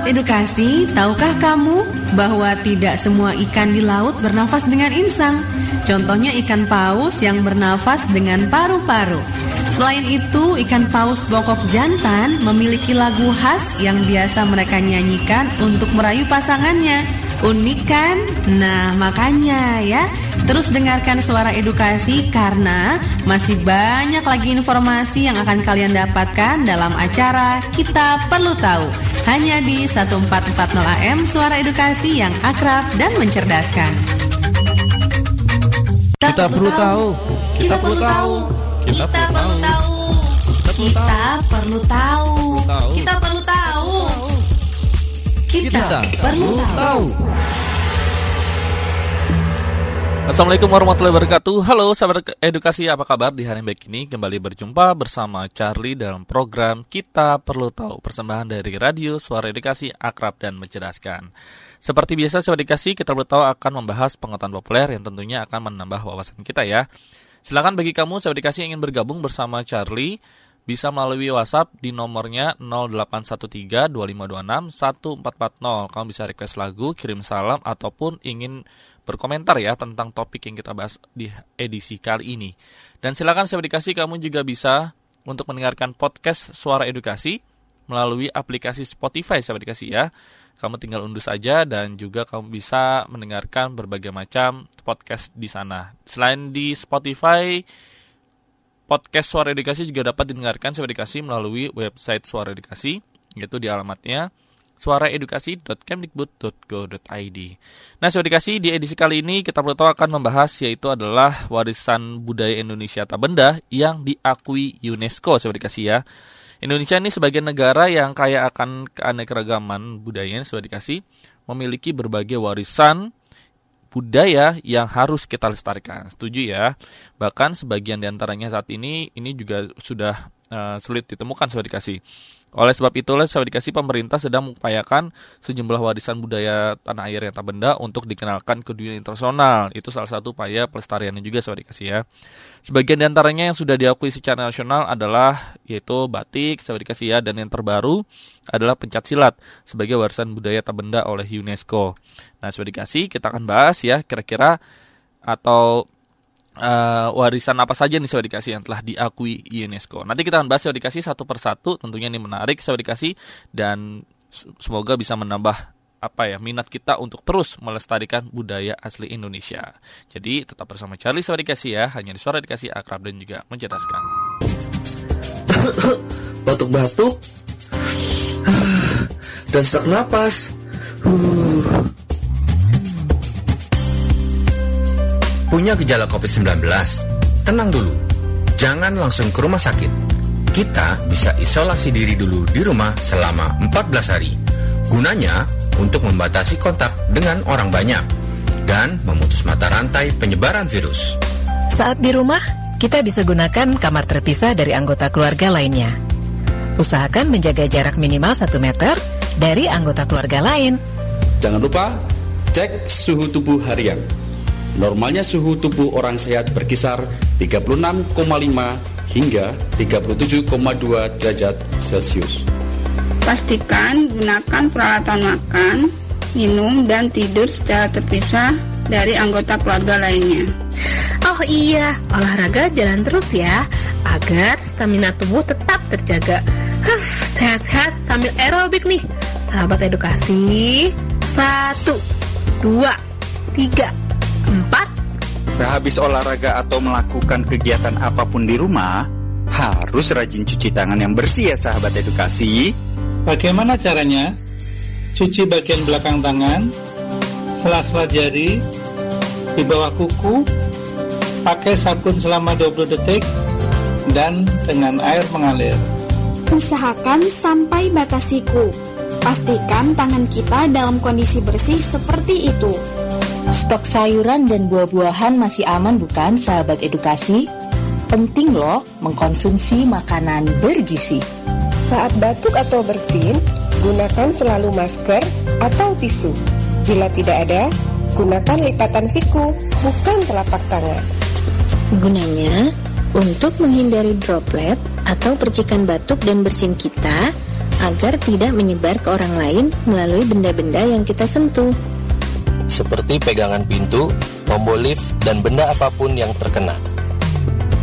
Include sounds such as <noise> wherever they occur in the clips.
Sahabat edukasi, tahukah kamu bahwa tidak semua ikan di laut bernafas dengan insang? Contohnya ikan paus yang bernafas dengan paru-paru. Selain itu, ikan paus bokok jantan memiliki lagu khas yang biasa mereka nyanyikan untuk merayu pasangannya. Unik kan? Nah, makanya ya, terus dengarkan suara edukasi karena masih banyak lagi informasi yang akan kalian dapatkan dalam acara Kita Perlu Tahu. Hanya di 1440 AM Suara Edukasi yang akrab dan mencerdaskan. Kita perlu tahu. Kita perlu tahu. Kita perlu tahu. Kita perlu tahu. Kita perlu tahu. Kita perlu tahu. Assalamualaikum warahmatullahi wabarakatuh. Halo sahabat edukasi apa kabar? Di hari baik ini Kembali berjumpa bersama Charlie dalam program Kita Perlu Tahu Persembahan dari Radio Suara Edukasi Akrab dan Mencerdaskan Seperti biasa Suara Edukasi kita perlu tahu akan membahas pengetahuan populer Yang tentunya akan menambah wawasan kita ya. Silakan bagi kamu Suara Edukasi yang ingin bergabung bersama Charlie bisa melalui WhatsApp di nomornya 0813-2526-1440. Kamu bisa request lagu, kirim salam, ataupun ingin berkomentar ya tentang topik yang kita bahas di edisi kali ini. Dan silakan saya dikasih kamu juga bisa untuk mendengarkan podcast Suara Edukasi melalui aplikasi Spotify saya dikasih ya. Kamu tinggal unduh saja dan juga kamu bisa mendengarkan berbagai macam podcast di sana. Selain di Spotify, podcast Suara Edukasi juga dapat didengarkan Suara Edukasi melalui website Suara Edukasi, yaitu di alamatnya suaraedukasi.kemdikbud.go.id. Nah, Suara Edukasi di edisi kali ini kita perlu tahu akan membahas yaitu adalah warisan budaya Indonesia tak benda yang diakui UNESCO Suara Edukasi ya. Indonesia ini sebagai negara yang kaya akan keanekaragaman budayanya Suara Edukasi memiliki berbagai warisan budaya yang harus kita lestarikan. Setuju ya? Bahkan sebagian di antaranya saat ini ini juga sudah uh, sulit ditemukan Sobat Dikasih. Oleh sebab itulah Sobat Dikasih pemerintah sedang mengupayakan sejumlah warisan budaya tanah air yang tak benda untuk dikenalkan ke dunia internasional. Itu salah satu upaya pelestariannya juga Sobat Dikasih ya. Sebagian di antaranya yang sudah diakui secara nasional adalah yaitu batik, Sobat Dikasih ya, dan yang terbaru adalah pencak silat sebagai warisan budaya tak benda oleh UNESCO. Nah, Sobat Dikasih kita akan bahas ya kira-kira atau uh, warisan apa saja nih Sobat Dikasih yang telah diakui UNESCO. Nanti kita akan bahas Dikasih satu persatu, tentunya ini menarik Sobat Dikasih dan semoga bisa menambah apa ya minat kita untuk terus melestarikan budaya asli Indonesia. Jadi tetap bersama Charlie Sobat Dikasih ya, hanya di Suara Dikasih akrab dan juga mencerdaskan. <coughs> Batuk-batuk <sighs> dan sesak napas. Uh. Punya gejala COVID-19? Tenang dulu, jangan langsung ke rumah sakit. Kita bisa isolasi diri dulu di rumah selama 14 hari. Gunanya untuk membatasi kontak dengan orang banyak dan memutus mata rantai penyebaran virus. Saat di rumah, kita bisa gunakan kamar terpisah dari anggota keluarga lainnya. Usahakan menjaga jarak minimal 1 meter dari anggota keluarga lain. Jangan lupa cek suhu tubuh harian Normalnya suhu tubuh orang sehat berkisar 36,5 hingga 37,2 derajat Celcius. Pastikan gunakan peralatan makan, minum, dan tidur secara terpisah dari anggota keluarga lainnya. Oh iya, olahraga jalan terus ya, agar stamina tubuh tetap terjaga. Huh, sehat-sehat sambil aerobik nih. Sahabat edukasi, satu, dua, tiga, Empat. Sehabis olahraga atau melakukan kegiatan apa pun di rumah, harus rajin cuci tangan yang bersih ya sahabat edukasi. Bagaimana caranya? Cuci bagian belakang tangan, sela-sela jari, di bawah kuku, pakai sabun selama 20 detik, dan dengan air mengalir. Usahakan sampai batas siku. Pastikan tangan kita dalam kondisi bersih seperti itu. Stok sayuran dan buah-buahan masih aman bukan sahabat edukasi? Penting loh mengkonsumsi makanan bergizi. Saat batuk atau bersin, gunakan selalu masker atau tisu. Bila tidak ada, gunakan lipatan siku, bukan telapak tangan. Gunanya untuk menghindari droplet atau percikan batuk dan bersin kita agar tidak menyebar ke orang lain melalui benda-benda yang kita sentuh. Seperti pegangan pintu, tombol lift, dan benda apa pun yang terkena.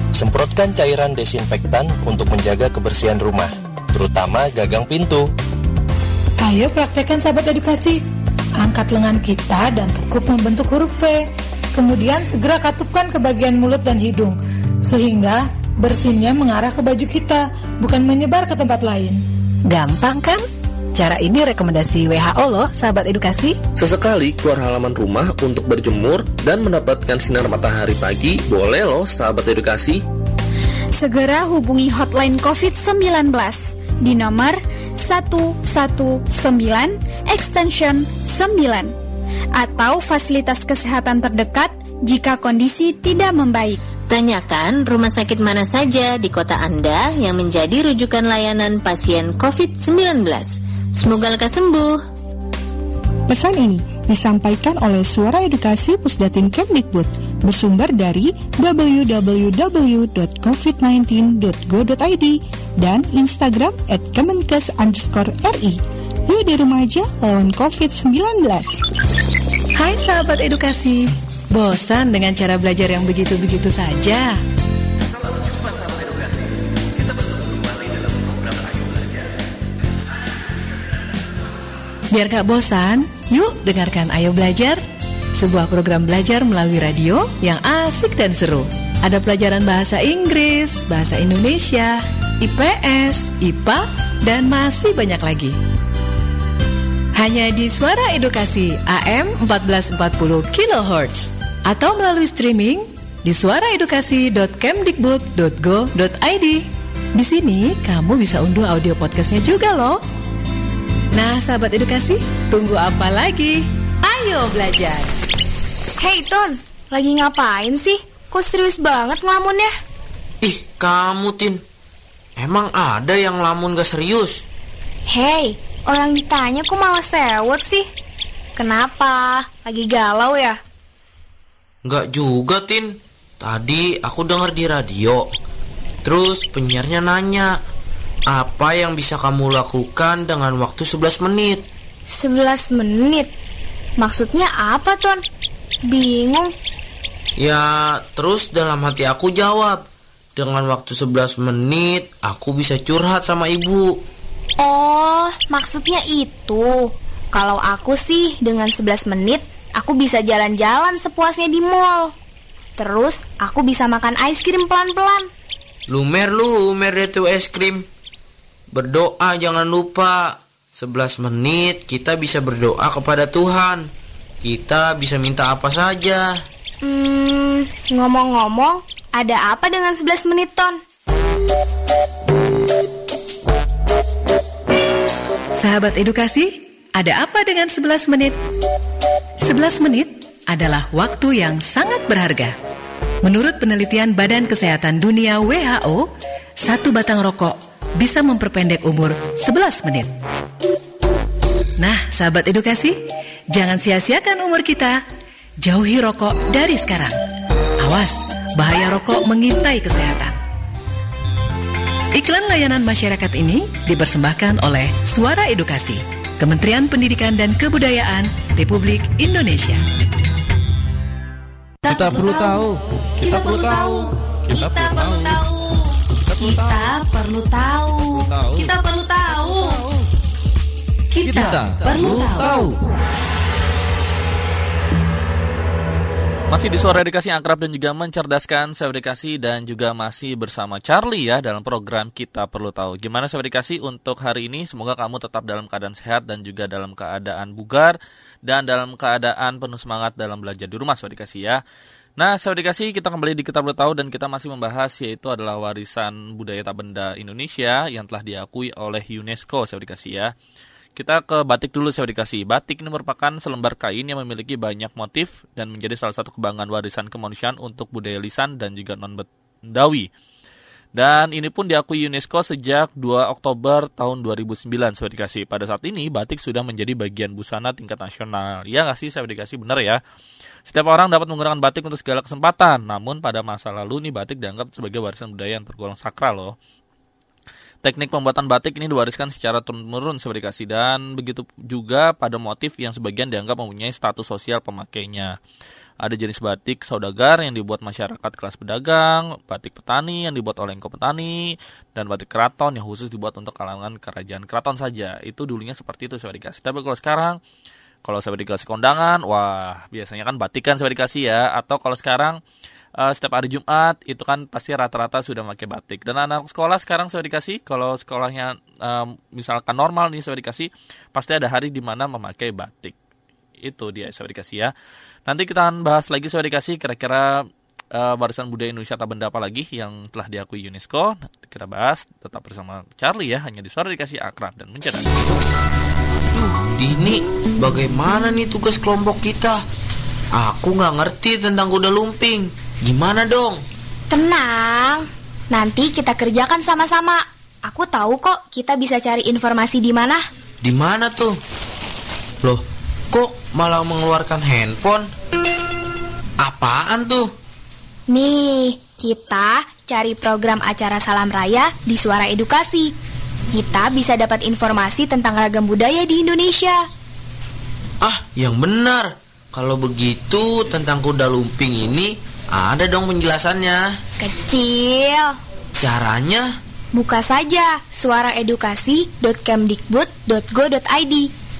Semprotkan cairan desinfektan untuk menjaga kebersihan rumah, terutama gagang pintu. Ayo praktekkan sahabat edukasi. Angkat lengan kita dan tekuk membentuk huruf V. Kemudian segera katupkan ke bagian mulut dan hidung. Sehingga bersinnya mengarah ke baju kita, bukan menyebar ke tempat lain. Gampang kan? Cara ini rekomendasi WHO loh, sahabat edukasi. Sesekali keluar halaman rumah untuk berjemur dan mendapatkan sinar matahari pagi, boleh loh sahabat edukasi. Segera hubungi hotline COVID-19 di nomor 119 extension 9 atau fasilitas kesehatan terdekat jika kondisi tidak membaik. Tanyakan rumah sakit mana saja di kota Anda yang menjadi rujukan layanan pasien COVID-19. Semoga lekas sembuh. Pesan ini disampaikan oleh Suara Edukasi Pusdatin Kemdikbud bersumber dari www.covid19.go.id dan Instagram at Kemenkes underscore RI. Yuk di rumah aja lawan COVID-19. Hai sahabat edukasi, bosan dengan cara belajar yang begitu-begitu saja? Biar gak bosan, yuk dengarkan Ayo Belajar, sebuah program belajar melalui radio yang asik dan seru. Ada pelajaran bahasa Inggris, bahasa Indonesia, IPS, IPA, dan masih banyak lagi. Hanya di Suara Edukasi AM 1440 kHz atau melalui streaming di suaraedukasi.kemdikbud.go.id. Di sini kamu bisa unduh audio podcastnya juga loh. Nah, sahabat edukasi, tunggu apa lagi? Ayo belajar. Hey Ton, lagi ngapain sih? Kok serius banget ngelamunnya? Ih, kamu Tin. Emang ada yang ngelamun gak serius? Hey, orang ditanya kok malah sewot sih? Kenapa? Lagi galau ya? Gak juga, Tin. Tadi aku denger di radio. Terus penyiarnya nanya, apa yang bisa kamu lakukan dengan waktu 11 menit? 11 menit? Maksudnya apa, Ton? Bingung. Ya, terus dalam hati aku jawab, dengan waktu 11 menit aku bisa curhat sama ibu. Oh, maksudnya itu. Kalau aku sih dengan 11 menit aku bisa jalan-jalan sepuasnya di mall. Terus aku bisa makan es krim pelan-pelan. Lumer lumer deh tuh es krim. Berdoa jangan lupa. 11 menit kita bisa berdoa kepada Tuhan. Kita bisa minta apa saja. Hmm, ngomong-ngomong, ada apa dengan 11 menit, Ton? Sahabat edukasi, ada apa dengan 11 menit? 11 menit adalah waktu yang sangat berharga. Menurut penelitian Badan Kesehatan Dunia WHO, satu batang rokok bisa memperpendek umur 11 menit. Nah, sahabat edukasi, jangan sia-siakan umur kita. Jauhi rokok dari sekarang. Awas, bahaya rokok mengintai kesehatan. Iklan layanan masyarakat ini dipersembahkan oleh Suara Edukasi, Kementerian Pendidikan dan Kebudayaan Republik Indonesia. Kita perlu tahu. Kita perlu tahu. Kita perlu tahu. Kita perlu tahu. Kita perlu tahu. Kita perlu tahu. Masih di suara edukasi yang akrab dan juga mencerdaskan saya edukasi dan juga masih bersama Charlie ya dalam program kita perlu tahu. Gimana saya edukasi untuk hari ini? Semoga kamu tetap dalam keadaan sehat dan juga dalam keadaan bugar dan dalam keadaan penuh semangat dalam belajar di rumah saya edukasi ya. Nah, saya edukasi kita kembali di kita tahu dan kita masih membahas yaitu adalah warisan budaya tak benda Indonesia yang telah diakui oleh UNESCO saya edukasi ya. Kita ke batik dulu saya dikasih. Batik ini merupakan selembar kain yang memiliki banyak motif dan menjadi salah satu kebanggaan warisan kemanusiaan untuk budaya lisan dan juga non-bendawi. Dan ini pun diakui UNESCO sejak 2 Oktober tahun 2009 saya dikasih. Pada saat ini batik sudah menjadi bagian busana tingkat nasional. Ya nggak sih dikasih benar ya. Setiap orang dapat menggunakan batik untuk segala kesempatan. Namun pada masa lalu nih batik dianggap sebagai warisan budaya yang tergolong sakral loh. Teknik pembuatan batik ini diwariskan secara turun-temurun sahabat edukasi dan begitu juga pada motif yang sebagian dianggap mempunyai status sosial pemakainya. Ada jenis batik saudagar yang dibuat masyarakat kelas pedagang, batik petani yang dibuat oleh engkau petani, dan batik keraton yang khusus dibuat untuk kalangan kerajaan keraton saja. Itu dulunya seperti itu saya dikasih. Tapi kalau sekarang, kalau saya dikasih kondangan, wah biasanya kan batik kan saya dikasih ya. Atau kalau sekarang uh, setiap hari Jumat itu kan pasti rata-rata sudah pakai batik. Dan anak sekolah sekarang saya dikasih kalau sekolahnya um, misalkan normal nih saya dikasih pasti ada hari di mana memakai batik itu dia saya dikasih ya. Nanti kita akan bahas lagi saya dikasih kira-kira uh, warisan budaya Indonesia atau benda apa lagi yang telah diakui UNESCO. Kita bahas tetap bersama Charlie ya, hanya di suara dikasih akrab dan mencerdas. Duh, Dini, bagaimana nih tugas kelompok kita? Aku nggak ngerti tentang kuda lumping. Gimana dong? Tenang, nanti kita kerjakan sama-sama. Aku tahu kok kita bisa cari informasi di mana. Di mana tuh? Loh, kok malah mengeluarkan handphone? Apaan tuh? Nih, kita cari program acara Salam Raya di Suara Edukasi. Kita bisa dapat informasi tentang ragam budaya di Indonesia. Ah, yang benar. Kalau begitu tentang kuda lumping ini ada dong penjelasannya. Kecil. Caranya? Buka saja suaraedukasi.kemdikbud.go.id.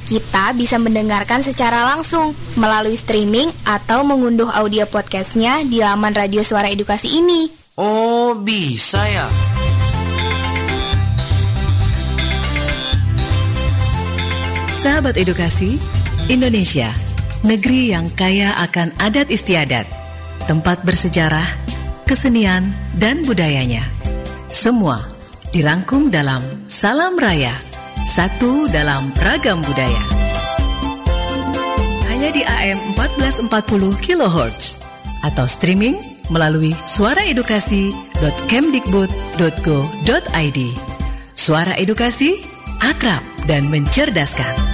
Kita bisa mendengarkan secara langsung melalui streaming atau mengunduh audio podcastnya di laman radio Suara Edukasi ini. Oh, bisa ya? Sahabat edukasi, Indonesia, negeri yang kaya akan adat istiadat, tempat bersejarah, kesenian, dan budayanya. Semua dirangkum dalam Salam Raya, satu dalam ragam budaya. Hanya di AM 1440 kHz atau streaming melalui suaraedukasi.kemdikbud.go.id. Suara Edukasi, akrab dan mencerdaskan.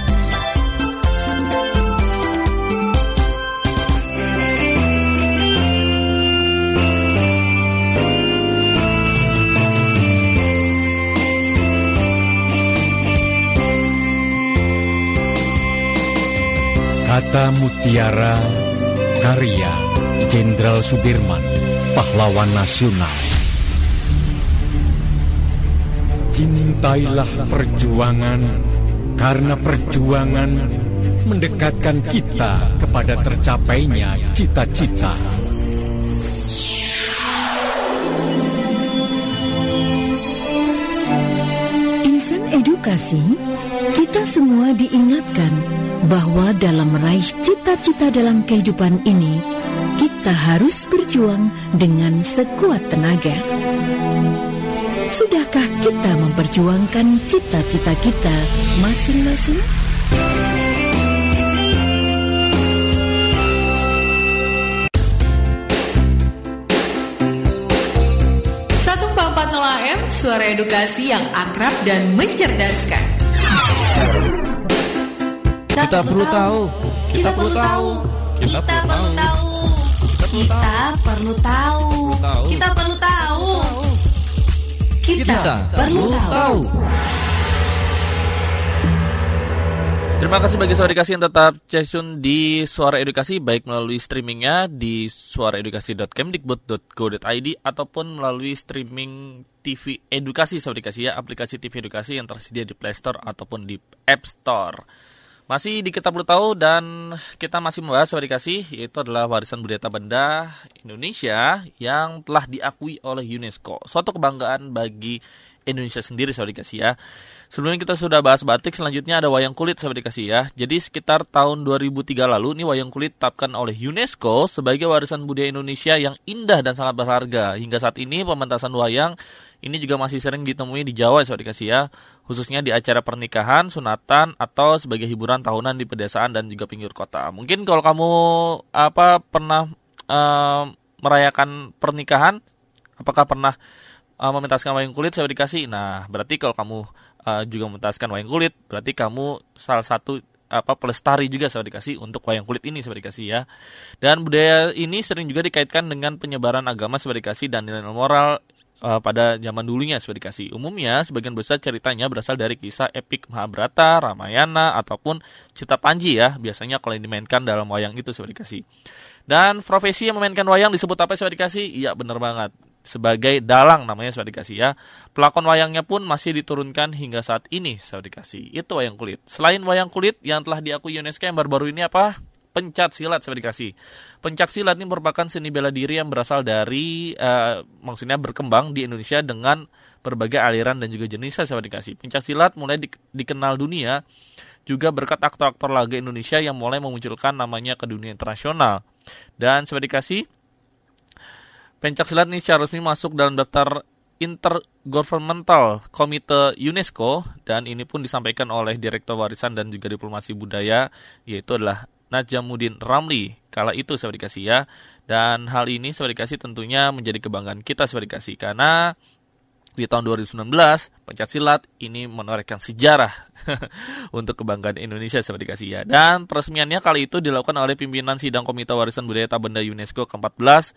Kata Mutiara Karya Jenderal Sudirman Pahlawan Nasional. Cintailah perjuangan Karena perjuangan Mendekatkan kita kepada tercapainya cita-cita. Insan edukasi kita semua diingatkan bahwa dalam meraih cita-cita dalam kehidupan ini, kita harus berjuang dengan sekuat tenaga. Sudahkah kita memperjuangkan cita-cita kita masing-masing? Satu M suara edukasi yang akrab dan mencerdaskan. Kita perlu tahu. Kita perlu tahu. Kita perlu tahu. Kita perlu tahu. Kita perlu tahu. Kita perlu tahu. Terima kasih bagi suara edukasi yang tetap tune di Suara Edukasi baik melalui streamingnya di suaraedukasi.kemdikbud.go.id ataupun melalui streaming TV Edukasi Suara Edukasi ya aplikasi TV Edukasi yang tersedia di Play Store ataupun di App Store. Masih di kita perlu tahu dan kita masih membahas suara edukasi yaitu adalah warisan budaya benda Indonesia yang telah diakui oleh UNESCO. Suatu kebanggaan bagi Indonesia sendiri sahabat dikasih ya. Sebelumnya kita sudah bahas batik, selanjutnya ada wayang kulit sahabat dikasih ya. Jadi sekitar tahun 2003 lalu ini wayang kulit ditetapkan oleh UNESCO sebagai warisan budaya Indonesia yang indah dan sangat berharga. Hingga saat ini pementasan wayang ini juga masih sering ditemui di Jawa sahabat dikasih ya. Khususnya di acara pernikahan, sunatan atau sebagai hiburan tahunan di pedesaan dan juga pinggir kota. Mungkin kalau kamu apa pernah uh, merayakan pernikahan, apakah pernah uh, mementaskan wayang kulit saya dikasih. Nah, berarti kalau kamu uh, juga mementaskan wayang kulit, berarti kamu salah satu apa pelestari juga saya dikasih untuk wayang kulit ini saya dikasih ya. Dan budaya ini sering juga dikaitkan dengan penyebaran agama saya dikasih dan nilai moral uh, pada zaman dulunya sudah dikasih. Umumnya sebagian besar ceritanya berasal dari kisah epik Mahabharata, Ramayana ataupun Cita Panji ya. Biasanya kalau yang dimainkan dalam wayang itu sudah dikasih. Dan profesi yang memainkan wayang disebut apa sudah dikasih? Iya benar banget. Sebagai dalang namanya sudah dikasih ya. Pelakon wayangnya pun masih diturunkan hingga saat ini sudah dikasih. Itu wayang kulit. Selain wayang kulit yang telah diakui UNESCO yang baru-baru ini apa? pencak silat saya dikasih. Pencak silat ini merupakan seni bela diri yang berasal dari uh, maksudnya berkembang di Indonesia dengan berbagai aliran dan juga jenis saya dikasih. Pencak silat mulai di, dikenal dunia juga berkat aktor-aktor laga Indonesia yang mulai memunculkan namanya ke dunia internasional. Dan saya dikasih pencak silat ini secara resmi masuk dalam daftar Intergovernmental Komite UNESCO dan ini pun disampaikan oleh Direktur Warisan dan juga Diplomasi Budaya yaitu adalah Najamuddin Ramli kala itu saya dikasih ya. Dan hal ini saya dikasih tentunya menjadi kebanggaan kita saya dikasih karena di tahun 2019 pencak silat ini menorehkan sejarah <laughs> untuk kebanggaan Indonesia saya dikasih ya. Dan peresmiannya kali itu dilakukan oleh pimpinan sidang Komite Warisan Budaya Tabenda UNESCO ke-14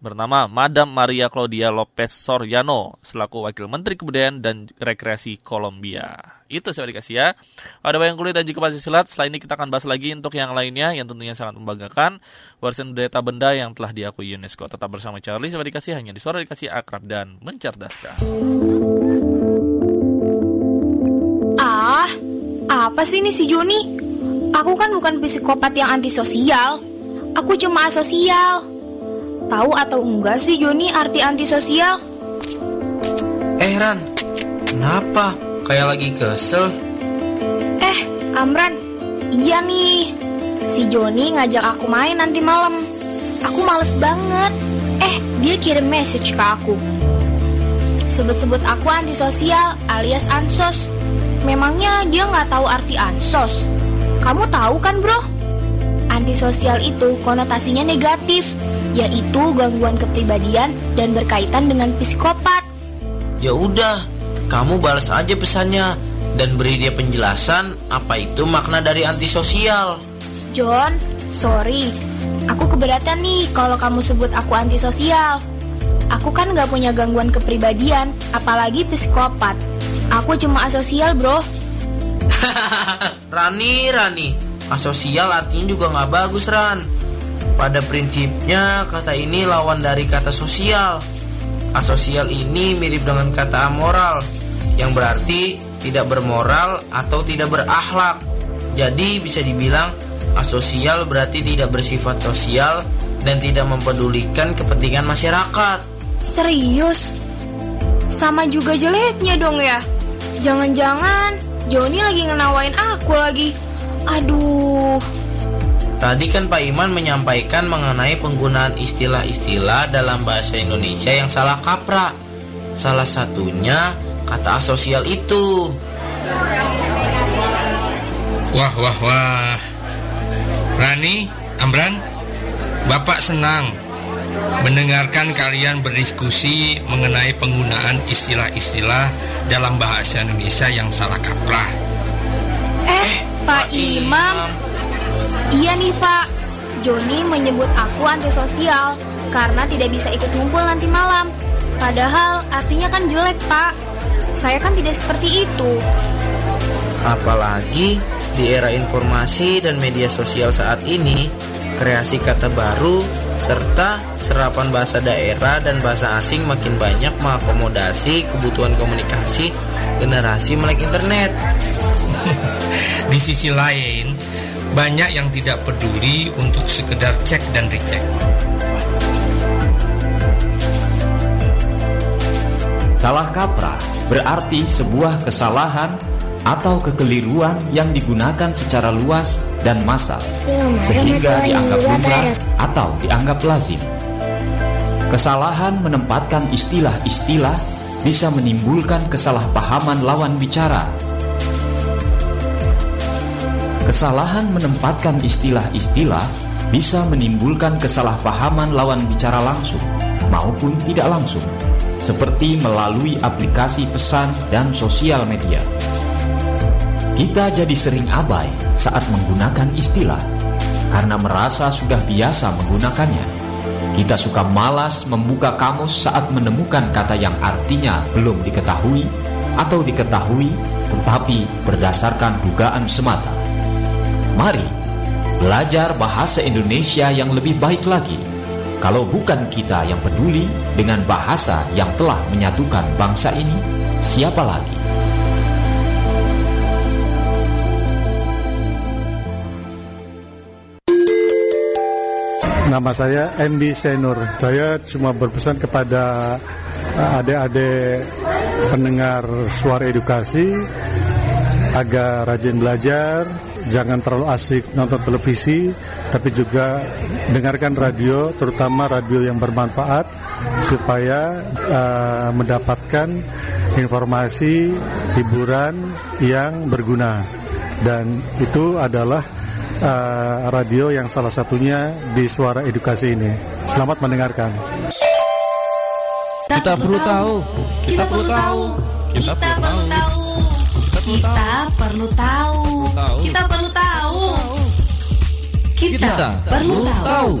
bernama Madam Maria Claudia Lopez Soriano selaku Wakil Menteri Kebudayaan dan Rekreasi Kolombia. Itu saya dikasih ya. Ada wayang kulit dan juga pasti silat. Setelah ini kita akan bahas lagi untuk yang lainnya yang tentunya sangat membanggakan. Warisan budaya benda yang telah diakui UNESCO. Tetap bersama Charlie saya dikasih hanya di suara dikasih akrab dan mencerdaskan. Ah, apa sih ini si Joni? Aku kan bukan psikopat yang antisosial. Aku cuma asosial. Tahu atau enggak sih Joni arti antisosial? Eh Ran, kenapa? Kayak lagi kesel. Eh, Amran, iya nih. Si Joni ngajak aku main nanti malam. Aku males banget. Eh, dia kirim message ke aku. Sebut-sebut aku antisosial alias ansos. Memangnya dia nggak tahu arti ansos? Kamu tahu kan bro? Antisosial itu konotasinya negatif yaitu gangguan kepribadian dan berkaitan dengan psikopat. Ya udah, kamu balas aja pesannya dan beri dia penjelasan apa itu makna dari antisosial. John, sorry. Aku keberatan nih kalau kamu sebut aku antisosial. Aku kan gak punya gangguan kepribadian, apalagi psikopat. Aku cuma asosial, bro. <laughs> Rani, Rani. Asosial artinya juga gak bagus, Ran. Pada prinsipnya, kata ini lawan dari kata sosial. Asosial ini mirip dengan kata amoral, yang berarti tidak bermoral atau tidak berakhlak. Jadi bisa dibilang asosial berarti tidak bersifat sosial dan tidak mempedulikan kepentingan masyarakat. Serius? Sama juga jeleknya dong ya? Jangan-jangan Joni lagi ngenawain aku lagi. Aduh, Tadi kan Pak Iman menyampaikan mengenai penggunaan istilah-istilah dalam bahasa Indonesia yang salah kaprah. Salah satunya kata asosial itu. Wah, wah, wah. Rani, Amran, Bapak senang mendengarkan kalian berdiskusi mengenai penggunaan istilah-istilah dalam bahasa Indonesia yang salah kaprah. Eh, Pak Imam, Iya nih Pak, Joni menyebut aku antisosial karena tidak bisa ikut ngumpul nanti malam. Padahal artinya kan jelek Pak. Saya kan tidak seperti itu. Apalagi di era informasi dan media sosial saat ini, kreasi kata baru serta serapan bahasa daerah dan bahasa asing makin banyak mengakomodasi kebutuhan komunikasi generasi melek internet. <laughs> di sisi lain, banyak yang tidak peduli untuk sekedar cek dan recheck. Salah kaprah berarti sebuah kesalahan atau kekeliruan yang digunakan secara luas dan massal sehingga dianggap lumrah atau dianggap lazim. Kesalahan menempatkan istilah-istilah bisa menimbulkan kesalahpahaman lawan bicara Kesalahan menempatkan istilah-istilah bisa menimbulkan kesalahpahaman lawan bicara langsung maupun tidak langsung, seperti melalui aplikasi pesan dan sosial media. Kita jadi sering abai saat menggunakan istilah karena merasa sudah biasa menggunakannya. Kita suka malas membuka kamus saat menemukan kata yang artinya belum diketahui atau diketahui tetapi berdasarkan dugaan semata. Mari belajar bahasa Indonesia yang lebih baik lagi. Kalau bukan kita yang peduli dengan bahasa yang telah menyatukan bangsa ini, siapa lagi? Nama saya MB Senur. Saya cuma berpesan kepada uh, adik-adik pendengar suara edukasi agar rajin belajar, jangan terlalu asik nonton televisi, tapi juga dengarkan radio, terutama radio yang bermanfaat supaya uh, mendapatkan informasi hiburan yang berguna. Dan itu adalah uh, radio yang salah satunya di suara edukasi ini. Selamat mendengarkan. Kita perlu tahu. Kita perlu tahu. Kita perlu tahu. Kita perlu tahu. Kita perlu tahu. Kita perlu tahu.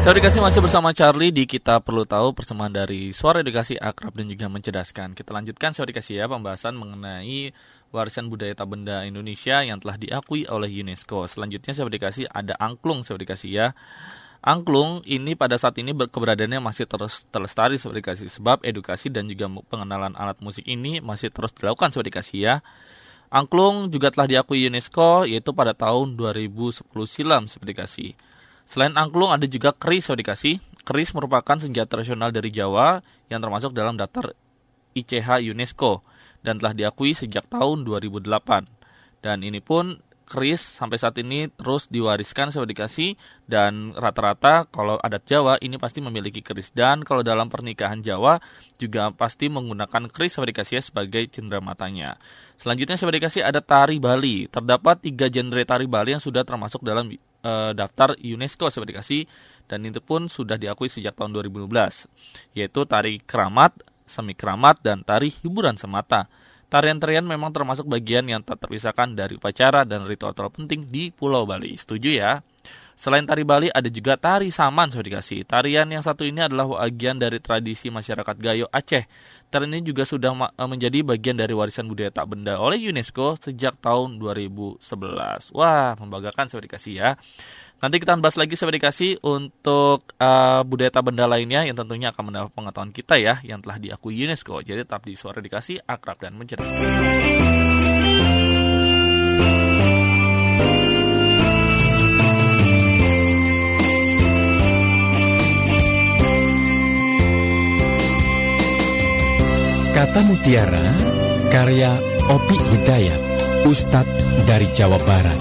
Saya dikasih masih bersama Charlie di Kita Perlu Tahu persembahan dari Suara Edukasi Akrab dan juga Mencerdaskan. Kita lanjutkan saya dikasih ya pembahasan mengenai warisan budaya tak benda Indonesia yang telah diakui oleh UNESCO. Selanjutnya saya dikasih ada angklung saya dikasih ya. Angklung ini pada saat ini keberadaannya masih terus terlestari seperti dikasih sebab edukasi dan juga pengenalan alat musik ini masih terus dilakukan seperti dikasih ya. Angklung juga telah diakui UNESCO yaitu pada tahun 2010 silam seperti dikasih. Selain angklung ada juga keris seperti dikasih. Keris merupakan senjata tradisional dari Jawa yang termasuk dalam daftar ICH UNESCO dan telah diakui sejak tahun 2008. Dan ini pun keris sampai saat ini terus diwariskan sebagai dikasih dan rata-rata kalau adat Jawa ini pasti memiliki keris dan kalau dalam pernikahan Jawa juga pasti menggunakan keris sebagai dikasih sebagai cendera matanya. Selanjutnya sebagai dikasih ada tari Bali. Terdapat tiga genre tari Bali yang sudah termasuk dalam e, daftar UNESCO sebagai dikasih dan itu pun sudah diakui sejak tahun 2012 yaitu tari keramat, semi keramat dan tari hiburan semata. Tarian-tarian memang termasuk bagian yang tak terpisahkan dari upacara dan ritual-ritual penting di Pulau Bali. Setuju ya? Selain tari Bali, ada juga tari saman, sudah dikasih. Tarian yang satu ini adalah bagian dari tradisi masyarakat Gayo Aceh. Tarian ini juga sudah menjadi bagian dari warisan budaya tak benda oleh UNESCO sejak tahun 2011. Wah, membanggakan, sudah dikasih ya. Nanti kita bahas lagi saya dikasih untuk uh, budaya tak benda lainnya yang tentunya akan mendapat pengetahuan kita ya yang telah diakui UNESCO. Jadi tetap di suara dikasih akrab dan mencerdaskan. Kata Mutiara, karya Opi Hidayat, Ustadz dari Jawa Barat.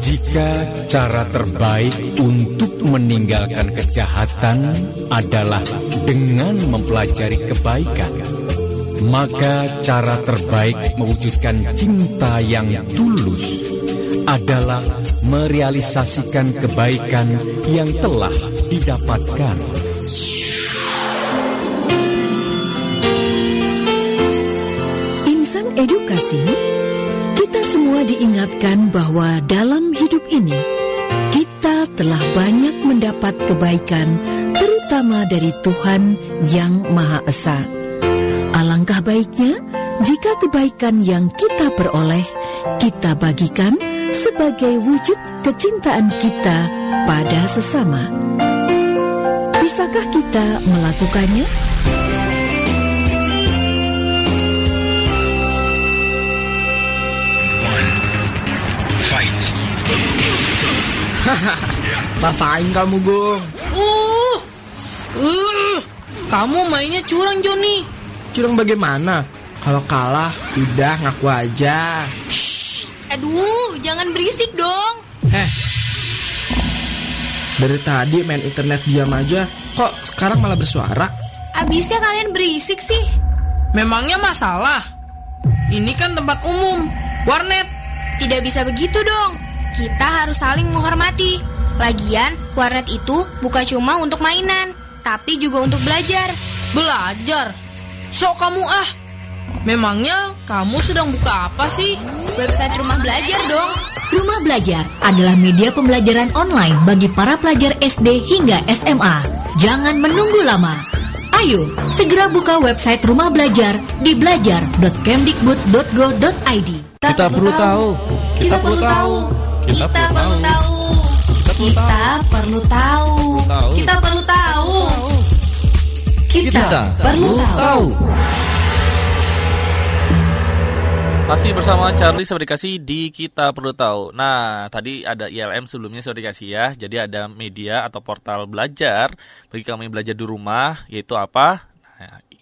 Jika cara terbaik untuk meninggalkan kejahatan adalah dengan mempelajari kebaikan, maka cara terbaik mewujudkan cinta yang tulus adalah merealisasikan kebaikan yang telah didapatkan. Edukasi semua diingatkan bahwa dalam hidup ini kita telah banyak mendapat kebaikan, terutama dari Tuhan Yang Maha Esa. Alangkah baiknya jika kebaikan yang kita peroleh kita bagikan sebagai wujud kecintaan kita pada sesama. Bisakah kita melakukannya? <laughs> Rasain kamu, Gong. Uh, uh, kamu mainnya curang, Joni. Curang bagaimana? Kalau kalah, udah ngaku aja. Shh, aduh, jangan berisik dong. Eh, dari tadi main internet diam aja, kok sekarang malah bersuara? Abisnya kalian berisik sih. Memangnya masalah? Ini kan tempat umum, warnet. Tidak bisa begitu dong. Kita harus saling menghormati. Lagian, warnet itu bukan cuma untuk mainan, tapi juga untuk belajar. Belajar? Sok kamu ah. Memangnya kamu sedang buka apa sih? Website rumah belajar dong. Rumah Belajar adalah media pembelajaran online bagi para pelajar SD hingga SMA. Jangan menunggu lama. Ayo, segera buka website Rumah Belajar di belajar.kemdikbud.go.id. Kita perlu tahu. Kita perlu tahu. Kita perlu tahu. Kita perlu tahu. Kita perlu tahu. Kita perlu tahu. Masih bersama Charlie saya dikasih di Kita Perlu Tahu. Nah, tadi ada ILM sebelumnya saya dikasih ya. Jadi ada media atau portal belajar bagi kami belajar di rumah, yaitu apa?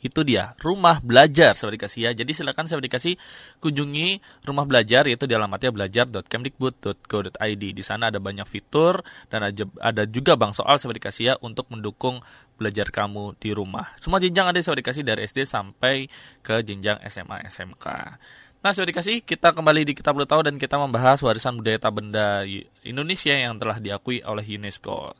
Itu dia, rumah belajar saya dikasih ya. Jadi silakan saya dikasih kunjungi rumah belajar yaitu di alamatnya belajar.kemdikbud.go.id. Di sana ada banyak fitur dan ada juga bang soal saya dikasih ya untuk mendukung belajar kamu di rumah. Semua jenjang ada saya dikasih dari SD sampai ke jenjang SMA SMK. Nah, sudah dikasih, kita kembali di Kita Perlu Tahu dan kita membahas warisan budaya tak benda Indonesia yang telah diakui oleh UNESCO.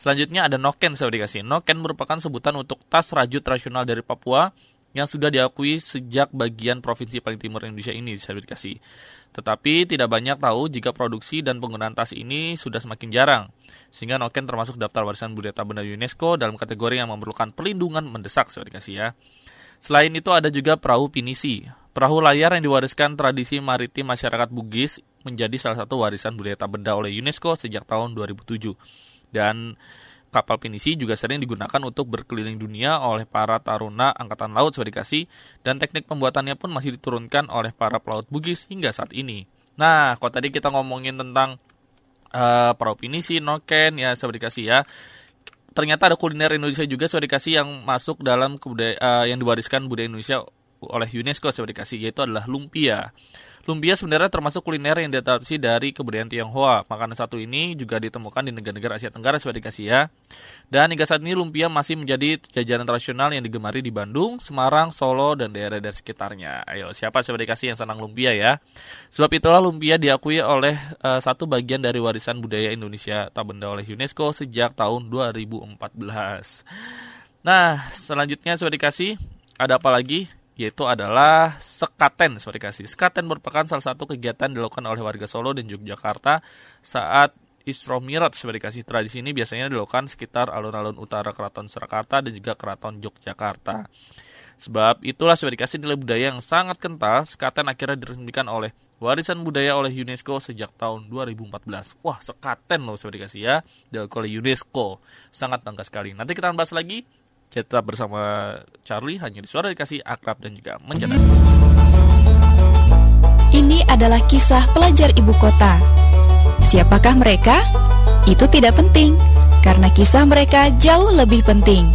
Selanjutnya ada noken, saya dikasih. Noken merupakan sebutan untuk tas rajut tradisional dari Papua yang sudah diakui sejak bagian provinsi paling timur Indonesia ini, saya dikasih. Tetapi tidak banyak tahu jika produksi dan penggunaan tas ini sudah semakin jarang. Sehingga noken termasuk daftar warisan budaya tak benda UNESCO dalam kategori yang memerlukan perlindungan mendesak, saya dikasih ya. Selain itu ada juga perahu pinisi. Perahu layar yang diwariskan tradisi maritim masyarakat Bugis menjadi salah satu warisan budaya tak benda oleh UNESCO sejak tahun 2007. Dan kapal pinisi juga sering digunakan untuk berkeliling dunia oleh para taruna angkatan laut dikasih dan teknik pembuatannya pun masih diturunkan oleh para pelaut Bugis hingga saat ini. Nah, kalau tadi kita ngomongin tentang uh, perahu pinisi, noken, ya dikasih ya ternyata ada kuliner Indonesia juga dikasih yang masuk dalam kebudaya, uh, yang diwariskan budaya Indonesia oleh UNESCO sebagai dikasih yaitu adalah lumpia. Lumpia sebenarnya termasuk kuliner yang diadaptasi dari kebudayaan Tionghoa. Makanan satu ini juga ditemukan di negara-negara Asia Tenggara sebagai dikasih ya. Dan hingga saat ini lumpia masih menjadi jajanan tradisional yang digemari di Bandung, Semarang, Solo, dan daerah-daerah sekitarnya. Ayo, siapa sebagai dikasih yang senang lumpia ya? Sebab itulah lumpia diakui oleh uh, satu bagian dari warisan budaya Indonesia tak benda oleh UNESCO sejak tahun 2014. Nah, selanjutnya sebagai dikasih, ada apa lagi? Yaitu adalah sekaten sorry kasih. Sekaten merupakan salah satu kegiatan dilakukan oleh warga Solo dan Yogyakarta saat Isra Mi'raj sebagai kasih tradisi ini biasanya dilakukan sekitar alun-alun utara Keraton Surakarta dan juga Keraton Yogyakarta. Sebab itulah sebagai kasih nilai budaya yang sangat kental, sekaten akhirnya diresmikan oleh warisan budaya oleh UNESCO sejak tahun 2014. Wah, sekaten loh sebagai kasih ya, dilakukan oleh UNESCO. Sangat bangga sekali. Nanti kita bahas lagi kita bersama Charlie hanya di suara dikasih akrab dan juga mencetak. Ini adalah kisah pelajar ibu kota. Siapakah mereka? Itu tidak penting, karena kisah mereka jauh lebih penting.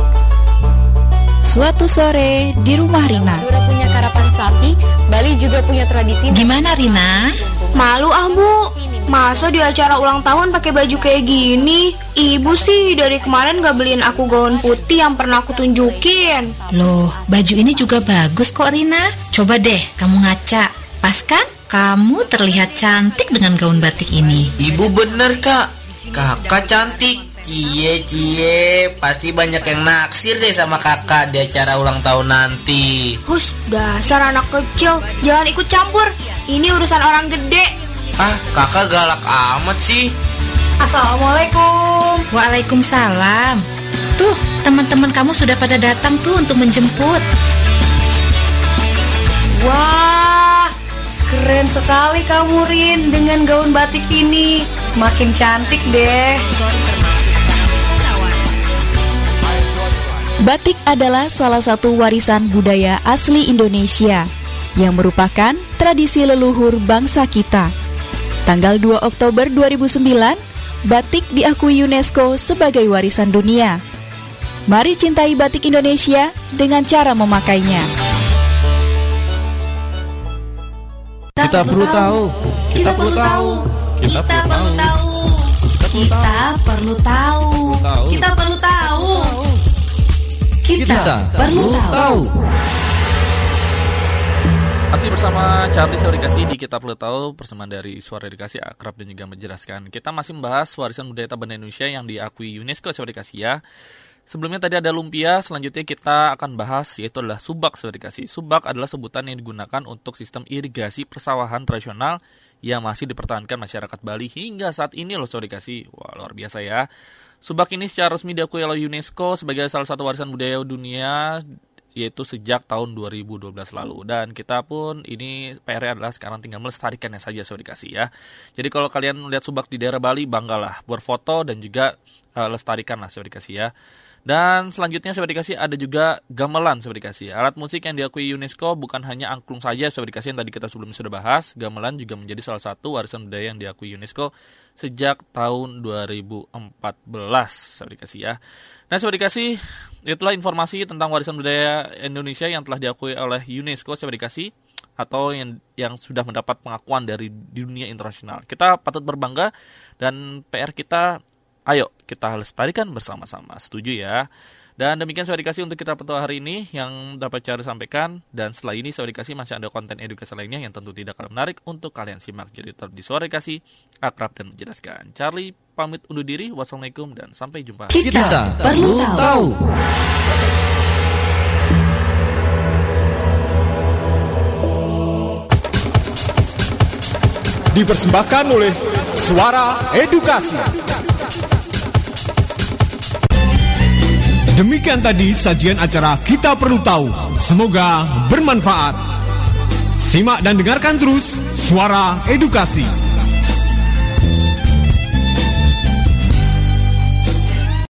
Suatu sore di rumah Rina. Madura punya karapan sapi, Bali juga punya tradisi. Gimana Rina? Malu ah bu, Masa di acara ulang tahun pakai baju kayak gini? Ibu sih dari kemarin gak beliin aku gaun putih yang pernah aku tunjukin. Loh, baju ini juga bagus kok Rina. Coba deh kamu ngaca. Pas kan? Kamu terlihat cantik dengan gaun batik ini. Ibu bener kak. Kakak cantik. Cie cie, pasti banyak yang naksir deh sama kakak di acara ulang tahun nanti. Hus, dasar anak kecil, jangan ikut campur. Ini urusan orang gede. Ah, kakak galak amat sih. Assalamualaikum. Waalaikumsalam. Tuh, teman-teman kamu sudah pada datang tuh untuk menjemput. Wah, keren sekali kamu Rin dengan gaun batik ini. Makin cantik deh. Batik adalah salah satu warisan budaya asli Indonesia yang merupakan tradisi leluhur bangsa kita. Tanggal 2 Oktober 2009, batik diakui UNESCO sebagai warisan dunia. Mari cintai batik Indonesia dengan cara memakainya. Kita perlu tahu. Kita perlu tahu. Kita perlu tahu. Kita perlu tahu. Kita perlu tahu. Kita perlu tahu. Masih bersama Charlie Suara Dikasih di Kita Perlu Tahu persamaan dari Suara Dikasih akrab dan juga menjelaskan. Kita masih membahas warisan budaya Taban Indonesia yang diakui UNESCO Dikasih ya. Sebelumnya tadi ada lumpia, selanjutnya kita akan bahas yaitu adalah subak dikasih. Subak adalah sebutan yang digunakan untuk sistem irigasi persawahan tradisional yang masih dipertahankan masyarakat Bali hingga saat ini loh dikasih. Wah luar biasa ya. Subak ini secara resmi diakui oleh UNESCO sebagai salah satu warisan budaya dunia yaitu sejak tahun 2012 lalu dan kita pun ini PR adalah sekarang tinggal melestarikannya saja so dikasih ya. Jadi kalau kalian lihat subak di daerah Bali banggalah berfoto dan juga uh, lestarikan lah so dikasih ya. Dan selanjutnya Sobat Dikasih ada juga gamelan Sobat Dikasih. Alat musik yang diakui UNESCO bukan hanya angklung saja Sobat Dikasih yang tadi kita sebelumnya sudah bahas. Gamelan juga menjadi salah satu warisan budaya yang diakui UNESCO sejak tahun 2014 Sobat Dikasih ya. Nah Sobat Dikasih, itulah informasi tentang warisan budaya Indonesia yang telah diakui oleh UNESCO Sobat Dikasih atau yang yang sudah mendapat pengakuan dari dunia internasional. Kita patut berbangga dan PR kita Ayo kita lestarikan bersama-sama. Setuju ya? Dan demikian saya dikasih untuk kita petua hari ini yang dapat cara sampaikan. Dan setelah ini saya dikasih masih ada konten edukasi lainnya yang tentu tidak kalah menarik untuk kalian simak. Jadi tetap di suara dikasih, akrab dan menjelaskan. Charlie pamit undur diri. Wassalamualaikum dan sampai jumpa. Kita, kita perlu tahu. Dipersembahkan oleh Suara Edukasi. Demikian tadi sajian acara Kita Perlu Tahu. Semoga bermanfaat. Simak dan dengarkan terus Suara Edukasi.